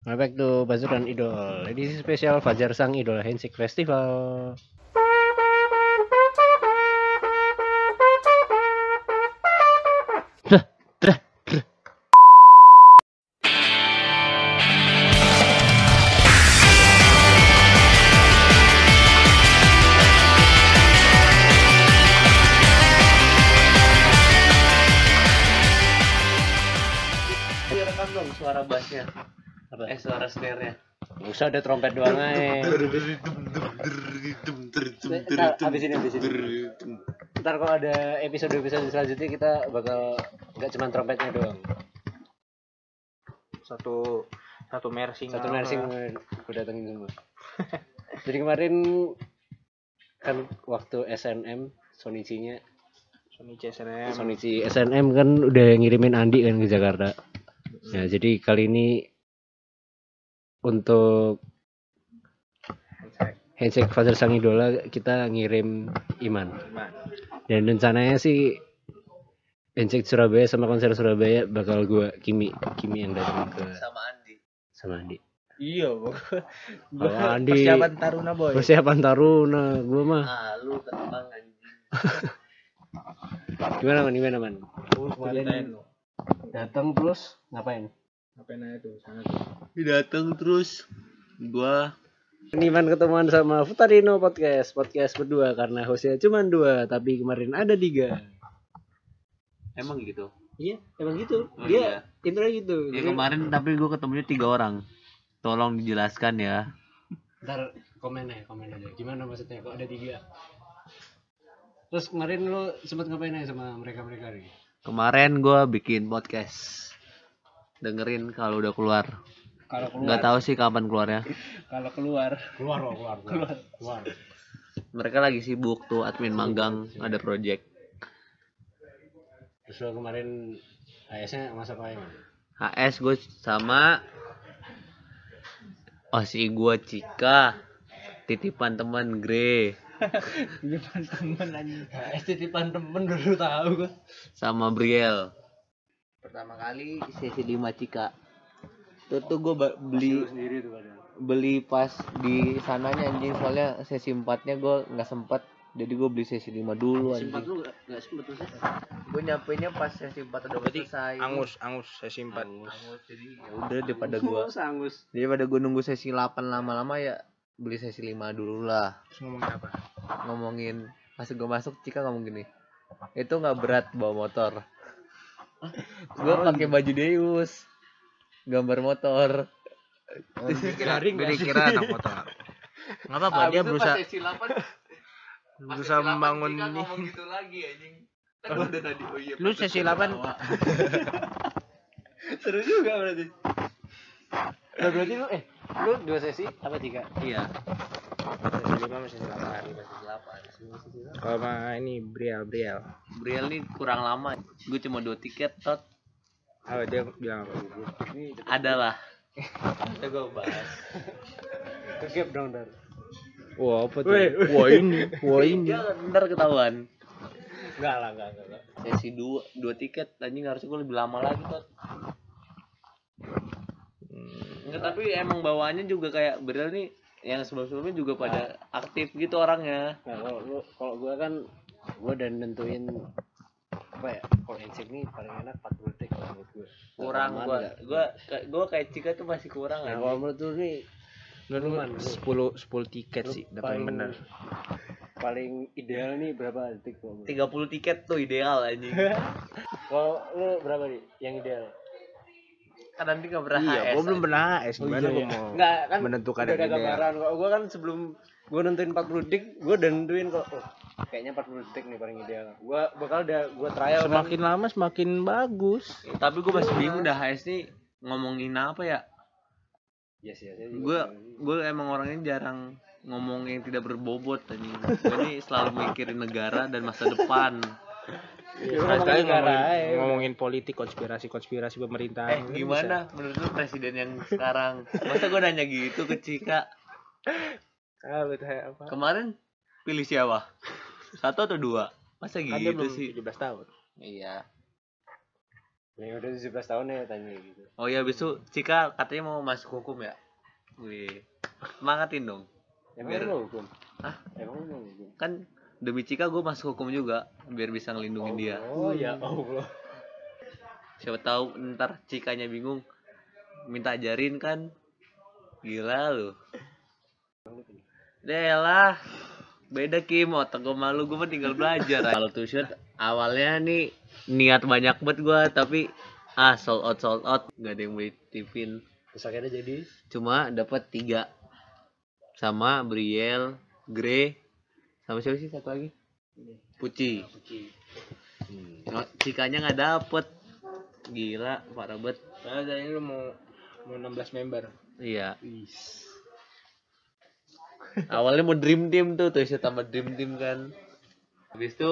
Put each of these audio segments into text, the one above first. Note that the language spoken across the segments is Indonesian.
Welcome back to Bazuran Idol. Edisi spesial Fajar Sang Idol Handshake Festival Apa? Eh suara snare-nya. Nggak usah ada trompet doang aja Ntar, abis ini, abis ini. Ntar kalau ada episode-episode selanjutnya kita bakal Nggak cuma trompetnya doang satu satu mersing Satu apa. nursing gue datengin semua Jadi kemarin Kan waktu SNM Sonichi-nya Sony CSNM Sonichi SNM kan udah ngirimin Andi kan ke Jakarta. Ya, jadi kali ini untuk handshake Father Sang Idola kita ngirim Iman. Iman. Dan rencananya sih handshake Surabaya sama konser Surabaya bakal gua Kimi, Kimi yang datang ke Sama Andi. sama Andi. iya gua Kalau Andi persiapan taruna boy persiapan taruna, gua mah Ah lu ketebang anjing. gimana man, gimana man? Lu. Datang terus ngapain? Ngapain aja tuh sana tuh Datang terus gua Ini man ketemuan sama Futarino Podcast Podcast berdua karena hostnya cuma dua Tapi kemarin ada tiga emang gitu. Iya emang gitu Oh, Dia intro gitu Ya Jadi- kemarin tapi gua ketemunya tiga orang. Tolong dijelaskan ya. Ntar komen aja komen aja Gimana maksudnya kok ada tiga Terus kemarin lo sempet ngapain aja sama mereka-mereka nih? Kemarin gua bikin podcast. Dengerin kalau udah keluar. Kalau Nggak tahu sih kapan keluarnya. Kalau keluar. Keluar loh keluar Keluar. Keluar. Mereka lagi sibuk tuh admin magang ada project. Terus lo kemarin AS-nya masa apa ya? HS gue sama Osi gua Cika. Titipan teman Gre. Depan temen anjing. AS titipan temen dulu tahu gue sama Briel pertama kali. Sesi 5 Cika. Itu tuh gue beli sendiri tuh padahal beli pas di sananya anjing. Soalnya sesi 4 nya gue nggak sempet. Jadi gue beli sesi 5 dulu Sempat anjing. lu gak, gak sempet tuh sih gue nyampe nya pas sesi 4 udah berarti selesai. angus angus sesi empat. Angus, jadi ya udah daripada gue Sangus daripada gue nunggu sesi 8 lama-lama ya beli sesi 5 dulu lah. Terus ngomongin apa? Ngomongin pas gue masuk Cika ngomong gini itu nggak berat bawa motor gue pakai baju Deus. Gambar motor. Oh, dikira dikira anak motor. Nggak apa-apa dia berusaha berusaha membangun ini. gitu lagi anjing. Kan gua udah tadi oh iya lu sesi 8 Seru juga berarti. Nah, berarti lu eh lu dua sesi apa tiga? iya. Sesi 5 masih sesi 8 kalau ini Briel Briel. Briel nih kurang lama gue cuma dua tiket tot. Oh dia bilang apa? Gitu ada lah kita gue bahas. Kegap dong dar. wah apa tuh? Wah ini wah ini. Jangan, ntar ketahuan. Enggak lah, enggak, enggak. sesi dua dua tiket anjing harusnya gue lebih lama lagi tot. Enggak tapi emang bawaannya juga kayak Briel nih yang sebelum-sebelumnya juga pada aktif gitu orangnya. Nah, kalau lu kalau gua kan gua udah nentuin apa ya? Kalau handshake nih paling enak 40 detik kalau menurut gua. kurang gua nggak? gua kayak gua kayak Cika tuh masih kurang Nah, aja kalau menurut lu nih lu. 10 10 tiket lu sih dapat yang benar. Paling ideal nih berapa detik kalau menurut? 30 tiket tuh ideal anjing Kalau lu berapa nih yang ideal? kan nanti gak pernah Iya, HS gua belum pernah HS Oh, gimana iya, gua iya. mau kan menentukan udah yang ada ideal. gambaran. Gua kan sebelum gua nentuin 40 detik, udah nentuin kok oh, kayaknya 40 detik nih paling ideal. Gua bakal udah gua trial kan. Semakin lama semakin bagus. tapi gua masih bingung dah HS nih ngomongin apa ya Yes, yes, yes. gue gue emang orangnya jarang ngomong yang tidak berbobot anjing gue nih selalu mikirin negara dan masa depan Sekali-sekali negara, ngomongin, ya. ngomongin politik konspirasi-konspirasi pemerintahan. eh gimana menurut lu presiden yang sekarang masa gue nanya gitu ke Cika Ah, betul apa? kemarin pilih siapa satu atau dua masa Kan gitu belum sih 17 tahun. iya yang udah 17 tahun ya tanya gitu Oh iya besok Cika katanya mau masuk hukum ya. Wih. Semangatin dong. emang Biar- mau hukum Hah? emang mau hukum Kan demi Cika gue masuk hukum juga biar bisa ngelindungin dia. oh ya Allah Siapa tahu ntar Cikanya bingung minta ajarin kan. Gila lu. Delah. Beda Kim, otak gue malu, gue mah tinggal belajar. Kalau tuh shoot awalnya nih niat banyak banget gue, tapi ah sold out sold out, nggak ada yang beli tipin. terus akhirnya jadi Cuma dapat tiga sama Briel, Grey, sama siapa sih satu lagi? Puci. hmm. Oh, Cikanya nggak dapet. Gila, parah banget. Nah, dari lu mau mau 16 member. Iya. Awalnya mau dream team tuh, tuh tambah dream team kan. Habis itu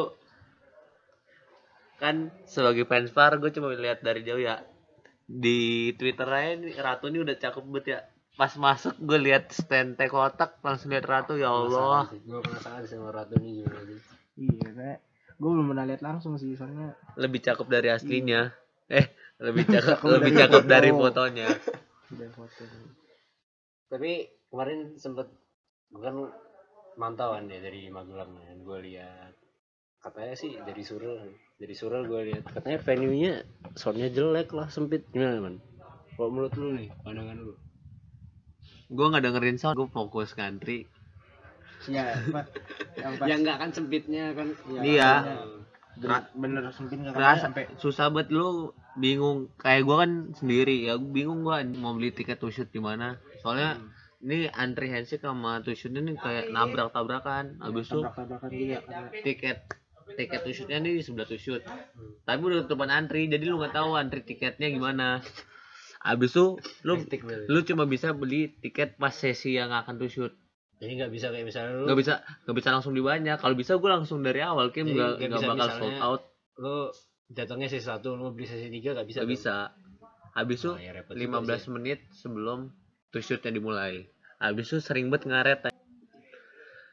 kan sebagai fans Far gue cuma lihat dari jauh ya. Di Twitter aja nih, Ratu ini udah cakep banget ya. Pas masuk gue lihat stand teh kotak langsung lihat Ratu ya Allah. gue penasaran sama Ratu nih gimana sih Iya, kayak gue belum pernah lihat langsung sih soalnya Lebih cakep dari aslinya. Eh, lebih cakep lebih cakep dari fotonya. udah foto. tapi kemarin sempet bukan mantauan ya dari Magelang kan gue lihat. Katanya sih dari Surel dari Surel gue lihat. Katanya venue nya soundnya jelek lah sempit. Gimana man? Kalau menurut lu nih pandangan lu? Gue nggak dengerin sound, gue fokus ngantri. Iya, Pak. Yang pas ya enggak kan sempitnya kan. Iya. bener, bener sempit nggak Kerasa sampai susah banget lu bingung. Kayak gua kan sendiri ya bingung gua mau beli tiket to shoot di mana. Soalnya ini antri handshake sama shoot ini kayak nabrak tabrakan habis itu juga. Karena tiket tiket to shootnya nih di sebelah to shoot tapi udah depan antri jadi lu nggak tahu antri tiketnya gimana. Habis itu lu lu cuma bisa beli tiket pas sesi yang akan to shoot jadi nggak bisa kayak misalnya lu nggak bisa nggak bisa langsung di banyak. Kalau bisa gua langsung dari awal kim. Nggak nggak bakal sold out. lu datangnya sesi satu lu mau beli sesi tiga nggak bisa nggak bisa. Habis itu ya 15 sih. menit sebelum to shootnya dimulai. Habis itu sering banget ngaret tuh,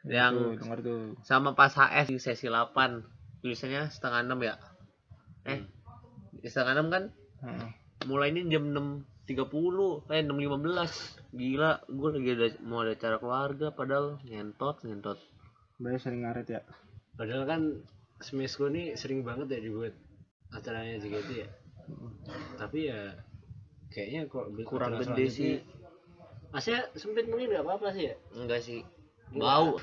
yang tuh sama pas HS di sesi 8 tulisannya setengah enam ya? Eh setengah enam kan? Heeh. mulainya jam 6.30 eh 6.15 gila gue lagi ada mau ada acara keluarga padahal ngentot ngentot. Berarti sering ngaret ya? Padahal kan Smesco ini sering banget ya dibuat acaranya JKT ya. Tapi ya kayaknya kok kurang gede sih Masnya sempit mungkin nggak apa-apa sih ya? Enggak sih. Bau.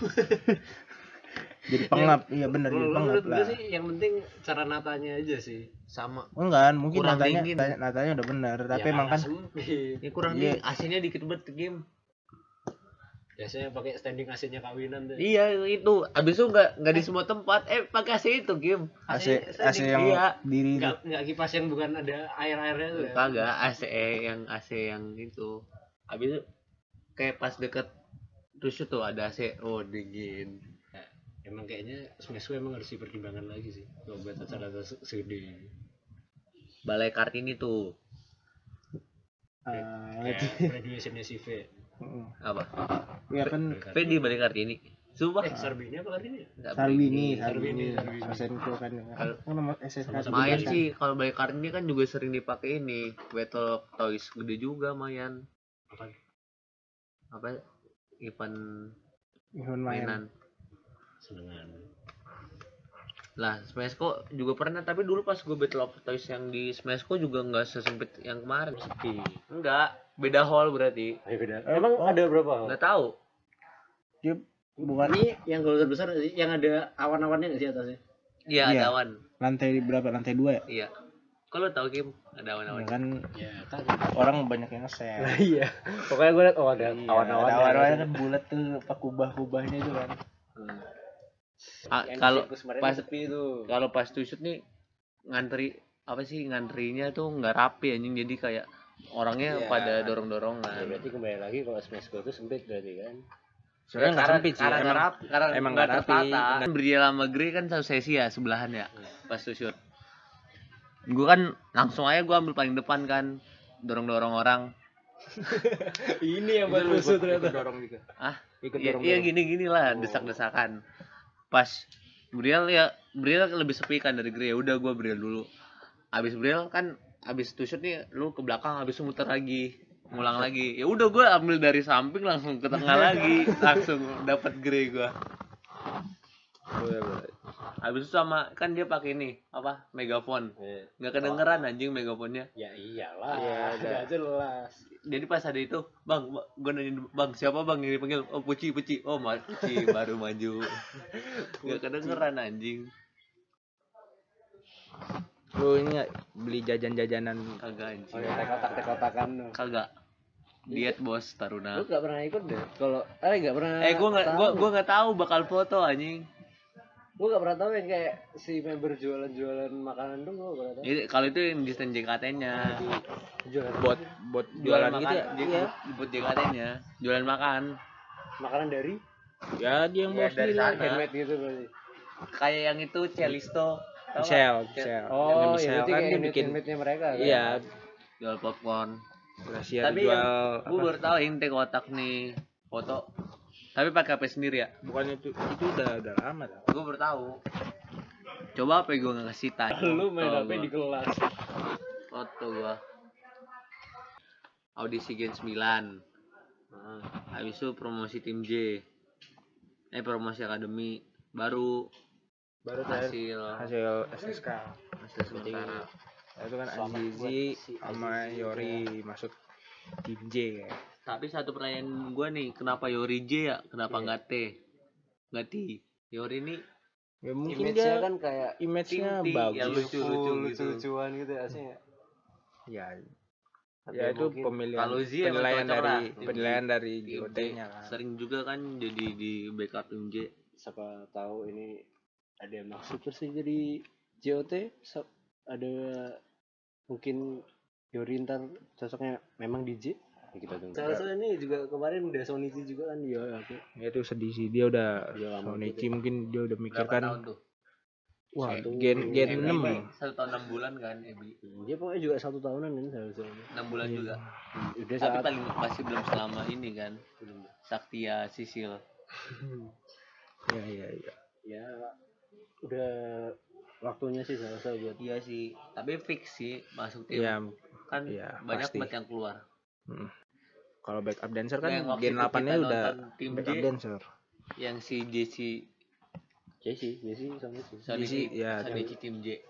Jadi pengap iya bener jadi pengap menurut gue lah. sih yang penting cara natanya aja sih. Sama. Enggak mungkin Kurang natanya dingin. natanya, natanya udah bener tapi Ya, emang kan sempit. Ini kurang Iya. nih AC-nya dikit banget game. Biasanya pakai standing AC-nya kawinan tuh Iya itu. Abis itu nggak nggak di semua tempat. Eh pakai AC itu game. AC AC yang Iya. diri itu. Nggak nggak kipas yang bukan ada air airnya tuh ya? Kagak AC yang AC yang itu. Abis itu kayak pas deket tusuk tuh ada AC. Oh dingin. emang kayaknya Smesco emang harus dipertimbangkan lagi sih kalau buat acara se- segede. Balai Kartini tuh Ah, itu. graduationnya si V Heeh. apa? ya kan V di Balai Kartini. Sumpah. eh Sarbini apa Kartini Nggak Sarbini beli. Sarbini Sarbini. Kan Kalau- kan nomor SSK Main Kan. sih kalau Balai Kartini kan juga sering dipakai ini. Battle Toys gede juga mayan. apa Apa? Event main mainan. senengan Lah, Smashco juga pernah, tapi dulu pas gue Battle of Toys yang di Smashco juga nggak sesempit yang kemarin. sepi Enggak, beda hall berarti. Ayo beda Eh, emang oh. ada berapa Nggak tahu. dia bukan ini yang kalau besar yang ada awan-awannya nggak sih atasnya Iya, Iya. ada awan. lantai berapa lantai dua ya Iya. Kalau tahu Kim, ada Ya awan-awan. kan ya kan orang banyak yang nge-share nah iya pokoknya gue liat oh ada Iya, awan-awan ada awan-awan kan bulat tuh apa kubah-kubahnya itu kan Ah, kalau pas sepi itu kalau pas shoot nih ngantri apa sih ngantrinya tuh nggak rapi anjing jadi kayak orangnya Iya. pada ya, dorong-dorongan. berarti kembali lagi kalau Smesco itu sempit berarti kan sebenarnya nggak Karena- sempit sih karena nggak emang rapi, karena emang nggak rapi. tertata. Kan sama Grey kan satu sesi ya sebelahan ya pas to shoot. Gue kan langsung aja gue ambil paling depan kan dorong-dorong orang. ini yang buat musuh ternyata. dorong juga. Ah, ikut iya, dorong iya gini-gini lah desak-desakan. Pas Briel ya Briel lebih sepi kan dari Grey. Ya Udah gue Briel dulu. Abis Briel kan abis shot nih lu ke belakang abis muter lagi ngulang lagi. Ya udah gue ambil dari samping langsung ke tengah lagi langsung dapat grey gue Boleh, boleh. abis itu sama kan dia pakai ini apa megaphone. Eh, nggak kedengeran anjing megafonnya ya iyalah. Iya, udah. jelas. Jadi pas ada itu bang gue nanya bang siapa bang? Yang dipanggil oh puci puci oh ma puci baru maju. Nggak kedengeran anjing. Lu ini beli jajan-jajanan? Kagak anjing. Oh ya tekotak tekotakan kagak. Diet bos taruna. Lu gak pernah ikut deh? Kalau eh gak pernah eh gue nggak gue tahu. gue nggak tahu bakal foto anjing gue gak pernah tahu yang kayak si member jualan-jualan makanan tuh gue gak pernah tahu Jadi kalau itu yang di stand JKT-nya. jualan buat buat Jualan jualan makan, gitu ya? Iya. buat JKT-nya. Jualan makan. makanan dari Ya dia yang Ya, bawa dari sendiri. sana. handmade gitu berarti Kayak yang itu Celisto. Cel- Michelle. oh Yang ya kan kayak dia bikin handmade nya mereka kan? Iya, Jual popcorn. Gracia Tapi jual yang gue apa? baru tahu teh kotak nih foto. Tapi pakai HP sendiri ya. Bukan itu itu udah udah lama tau. Gue baru tahu. Coba apa gue nggak kasih tanya. lu main HP di kelas Foto gua. Audisi Gen 9. Ah, Habis itu promosi tim J. Eh promosi akademi baru baru terakhir hasil Hasil SSK. hasil sementara. Nah, itu kan Azizi sama Yori masuk tim J ya. Tapi satu pertanyaan gua nih, kenapa Yori J ya? Kenapa Iya. nggak T? Nggak T. Yori ini Ya mungkin dia kan kayak image-nya tim-tim bagus. gitu. lucu-lucuan gitu ya aslinya Ya, Tapi ya itu pemilihan Kalau emang penilaian dari lah, penilaian dari. JOT-nya kan. Sering juga kan jadi di backup tim J. siapa tahu ini ada yang maksud terus sih jadi JOT so- ada mungkin Yori ntar cocoknya memang DJ ya kita tunggu Salah ini juga kemarin udah Sonichi juga kan dia oke Ya itu sedih sih dia udah Dia Sonichi mungkin dia udah mikirkan tahun tuh? wah Satu. gen gen Ebi 6 Pak, satu tahun enam bulan kan Ebi. dia pokoknya juga satu tahunan kan seharusnya Enam bulan Iya. juga. udah Tapi saat paling masih belum selama ini kan. Saktia Sisil. ya ya ya ya udah waktunya sih seharusnya buat Iya sih, tapi fix sih masuk tim. ya kan iya, banyak banget yang keluar. Kalau backup dancer kan waktu gen itu 8 nya kita udah nonton tim backup J. dancer. Yang si Jesse Jesse Jesse Sonichi Sonichi, ya, Sonichi tim J.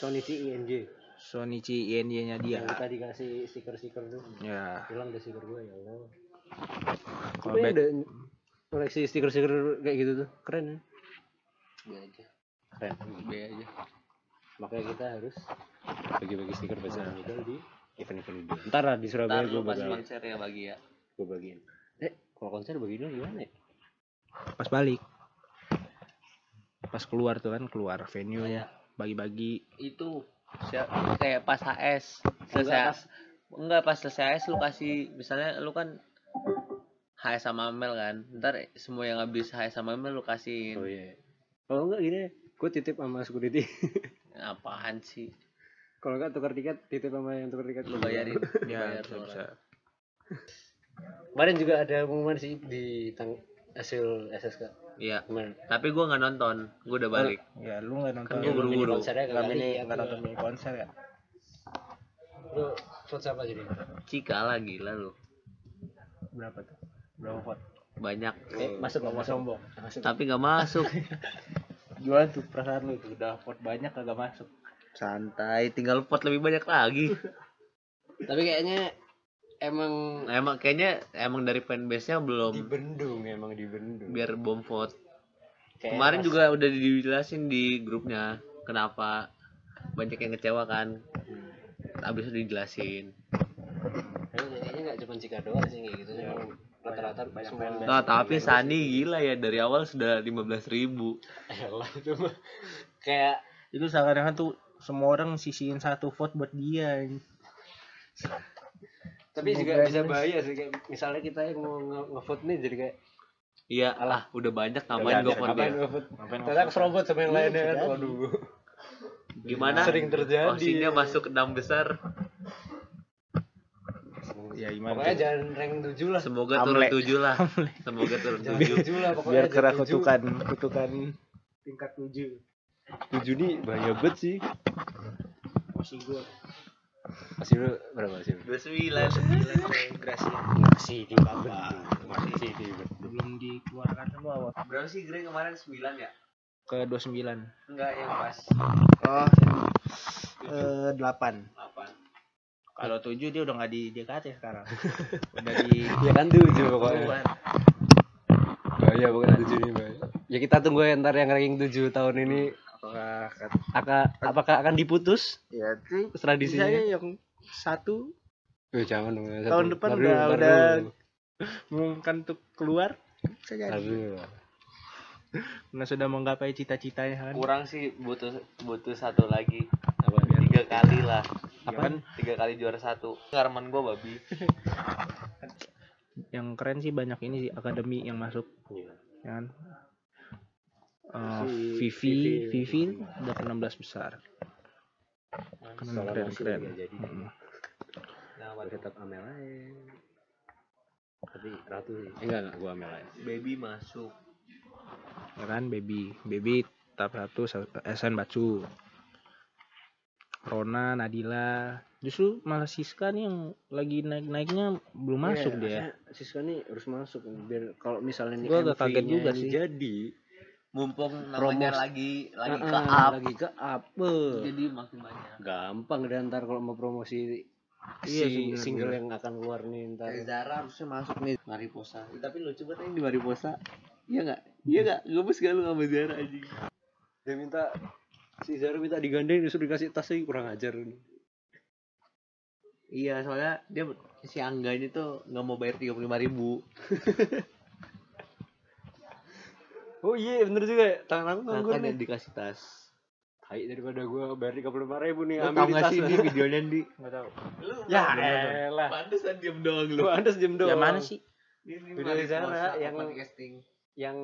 Sonichi INJ Sonichi INY nya dia. Yang kita dikasih stiker-stiker tuh. Ya. Hilang deh stiker gue ya Allah. Kalau back ada koleksi stiker-stiker kayak gitu tuh. Keren ya? B aja. keren. B aja. makanya kita harus bagi-bagi stiker bahasa modal di event-event itu ntar lah di Surabaya Ntar gue pas bakal konser ya bagi ya. gue bagiin. Eh kalau konser bagi dulu gimana ya? Pas balik. Pas keluar tuh kan keluar venue nya bagi-bagi. Itu siap, kayak pas HS Enggak, selesai enggak pas selesai HS lu kasih misalnya lu kan HS sama Mel kan. Ntar semua yang habis HS sama Mel lu kasihin. Oh iya. Kalau enggak gini. Gue titip sama security apaan sih kalau enggak tukar tiket titip sama yang tukar tiket. Lu bayarin. Ya bayar bisa, kemarin juga ada pengumuman sih di tang hasil SSK iya. Kemarin. Tapi gua nggak nonton. Gua udah balik. Ya lu nggak nonton. kan Gua dia buru-buru. mini konsernya nggak mini ya nggak nonton mini konser ya? Lu vote siapa jadi? Cika lah gila lu. Berapa tuh? Berapa vote? Banyak. Eh, masuk nggak? Masuk sombong. Masuk. Tapi nggak masuk. Gimana tuh perasaan lu tuh udah vote banyak kagak masuk santai tinggal pot lebih banyak lagi. Tapi kayaknya emang emang kayaknya emang dari fanbase nya belum dibendung emang dibendung. biar bom vote. Kayak kemarin juga udah dijelasin di grupnya kenapa banyak yang kecewa kan. Abis itu dijelasin. Kayaknya nggak cuma Cika doang sih kayak gitu. Emang rata-rata banyak semua nah, tapi Sani gila ya dari awal sudah 15.000 ribu. Elah, itu mah kayak itu seakan-akan tuh semua orang sisihin satu vote buat dia tapi juga bisa bahaya sih kayak misalnya kita yang mau nge- nge-vote nih jadi kayak iya alah udah banyak Ya, ngapain gue vote dia. ternyata keserobot sama yang Iya, lainnya kan? waduh gimana? Sering terjadi. Osinnya masuk ke enam besar. Ya gimana pokoknya jangan rank 7 lah. Semoga Amle. turun tujuh lah. Semoga turun tujuh. 7 lah biar tujuh. kutukan kutukan tingkat tujuh tujuh nih bahaya banget sih. Masih gue Masih lu berapa sih? dua sembilan. Gracia Masih di Bandung. Masih di Bandung. belum dikeluarkan semua awal berapa sih Grey kemarin? Sembilan ya? Ke 29 enggak yang pas. Oh eh, 8 delapan. Kalau 7 dia udah nggak di DKT sekarang. Udah di Ya kan tujuh pokoknya. Oh iya bukan tujuh nih Mbak. Ya kita tunggu ya ntar yang ranking tujuh tahun ini apakah akan apakah akan diputus? Ya sih. Tradisinya? Misalnya yang satu. Eh, jangan dong. ya, Tahun satu. depan Ntar udah- udah- mengumumkan untuk keluar. Bisa jadi. Karena sudah menggapai cita-citanya kan. Kurang sih butuh butuh satu lagi. Apa? tiga kali lah. Ya kan? Tiga kali juara satu. Ngarman gua babi. Yang keren sih banyak ini sih akademi yang masuk. Iya. ya kan Eh, Vivi- Vivi Vivi. Udah ke 16 besar keren keren keren jadi. Mm-mm. nah, tetap Amel aja. Tapi Ratu sih. Eh, enggak enggak gua Amel aja. baby masuk ya kan baby baby tahap satu SN Batsu Rona Nadila justru malah Siska nih yang lagi naik naiknya belum masuk Iya, dia Siska nih harus masuk biar kalau misalnya nih Gua agak kaget juga sih. jadi mumpung namanya Promos. lagi lagi ke up lagi ke up eh. jadi makin banyak. Gampang deh ntar kalau mau promosi. Iya si sih, bener, single yang akan keluar nih ntar. Zara harusnya masuk nih. Mariposa. Tapi lucu banget ini di Mariposa. Iya nggak? Iya nggak? Gemes gak lu sama Zara aja dia minta si Zara minta digandeng disuruh dikasih tas sih kurang ajar nih iya soalnya dia si Angga ini tuh nggak mau bayar tiga puluh lima ribu oh iya bener juga. Ya tangan aku nganggur makanya nih. dikasih tas. Tai daripada gua bayar tiga puluh lima ribu nih lu ambil tau di gak tas sih di videonya di nggak tahu. Ya belum nonton. elah pantesan diem doang lu. Andes diem doang. Yang mana sih? Video Zara yang- casting. yang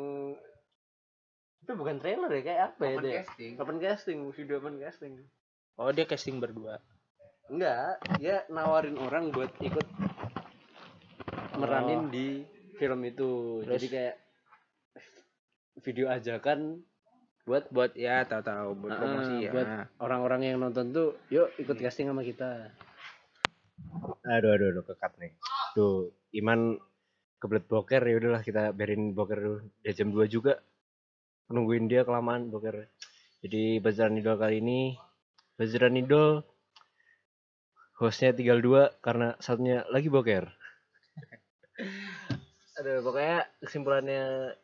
itu bukan trailer ya kayak apa ya open deh casting. Open casting video open casting. Oh dia casting berdua. Enggak dia nawarin orang buat ikut meranin di film itu. Terus? jadi kayak video ajakan buat buat ya tahu tahu buat promosi ya. buat orang-orang yang nonton tuh yuk ikut casting sama kita. Aduh aduh aduh kekat nih. Tuh Iman kebelet boker ya udahlah kita biarin boker dulu. Udah jam 2 juga nungguin dia kelamaan boker. Jadi Bazaran Idol kali ini Bazaran Idol hostnya tinggal dua karena satunya lagi boker. Aduh pokoknya kesimpulannya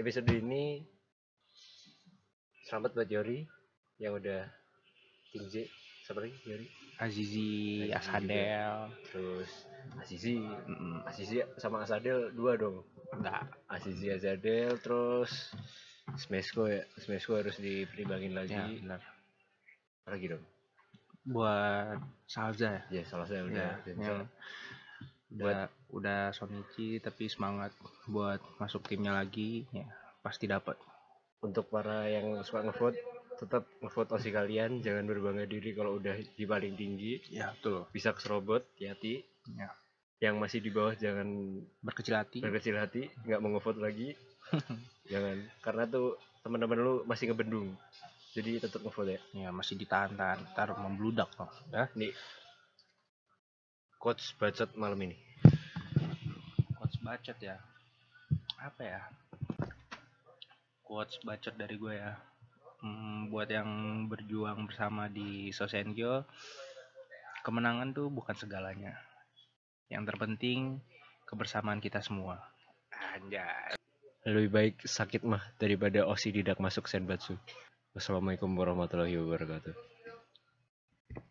episode ini selamat buat Yori yang udah tinggi siapa lagi? Yori? Azizi Azizi Asadel. Terus Azizi Mm-mm. Azizi sama Asadel dua dong. Enggak. Azizi Azadel terus Smesco ya. Smesco harus dipertimbangin lagi. Ya benar. Lagi dong? Buat Salza ya? Ya salah saya ya, udah yang udah Sonichi tapi semangat buat masuk timnya lagi ya pasti dapat. Untuk para yang suka ngevote tetap ngevote osi kalian. Jangan berbangga diri kalau udah di paling tinggi. Ya betul. Bisa keserobot hati Ya. yang masih di bawah jangan berkecil hati. berkecil hati nggak mau ngevote lagi. Jangan. Karena tuh teman-teman lu masih ngebendung. Jadi tetap ngevote ya. Ya masih ditahan-tahan ntar membludak loh ya nih coach bacot malam ini. Quotes bacot ya. Apa ya? Quotes bacot dari gue ya. Hmm, buat yang berjuang bersama di Sosenkyo kemenangan tuh bukan segalanya. Yang terpenting kebersamaan kita semua. Anjay. Lebih baik sakit mah daripada osi didak masuk senbatsu. Wassalamualaikum warahmatullahi wabarakatuh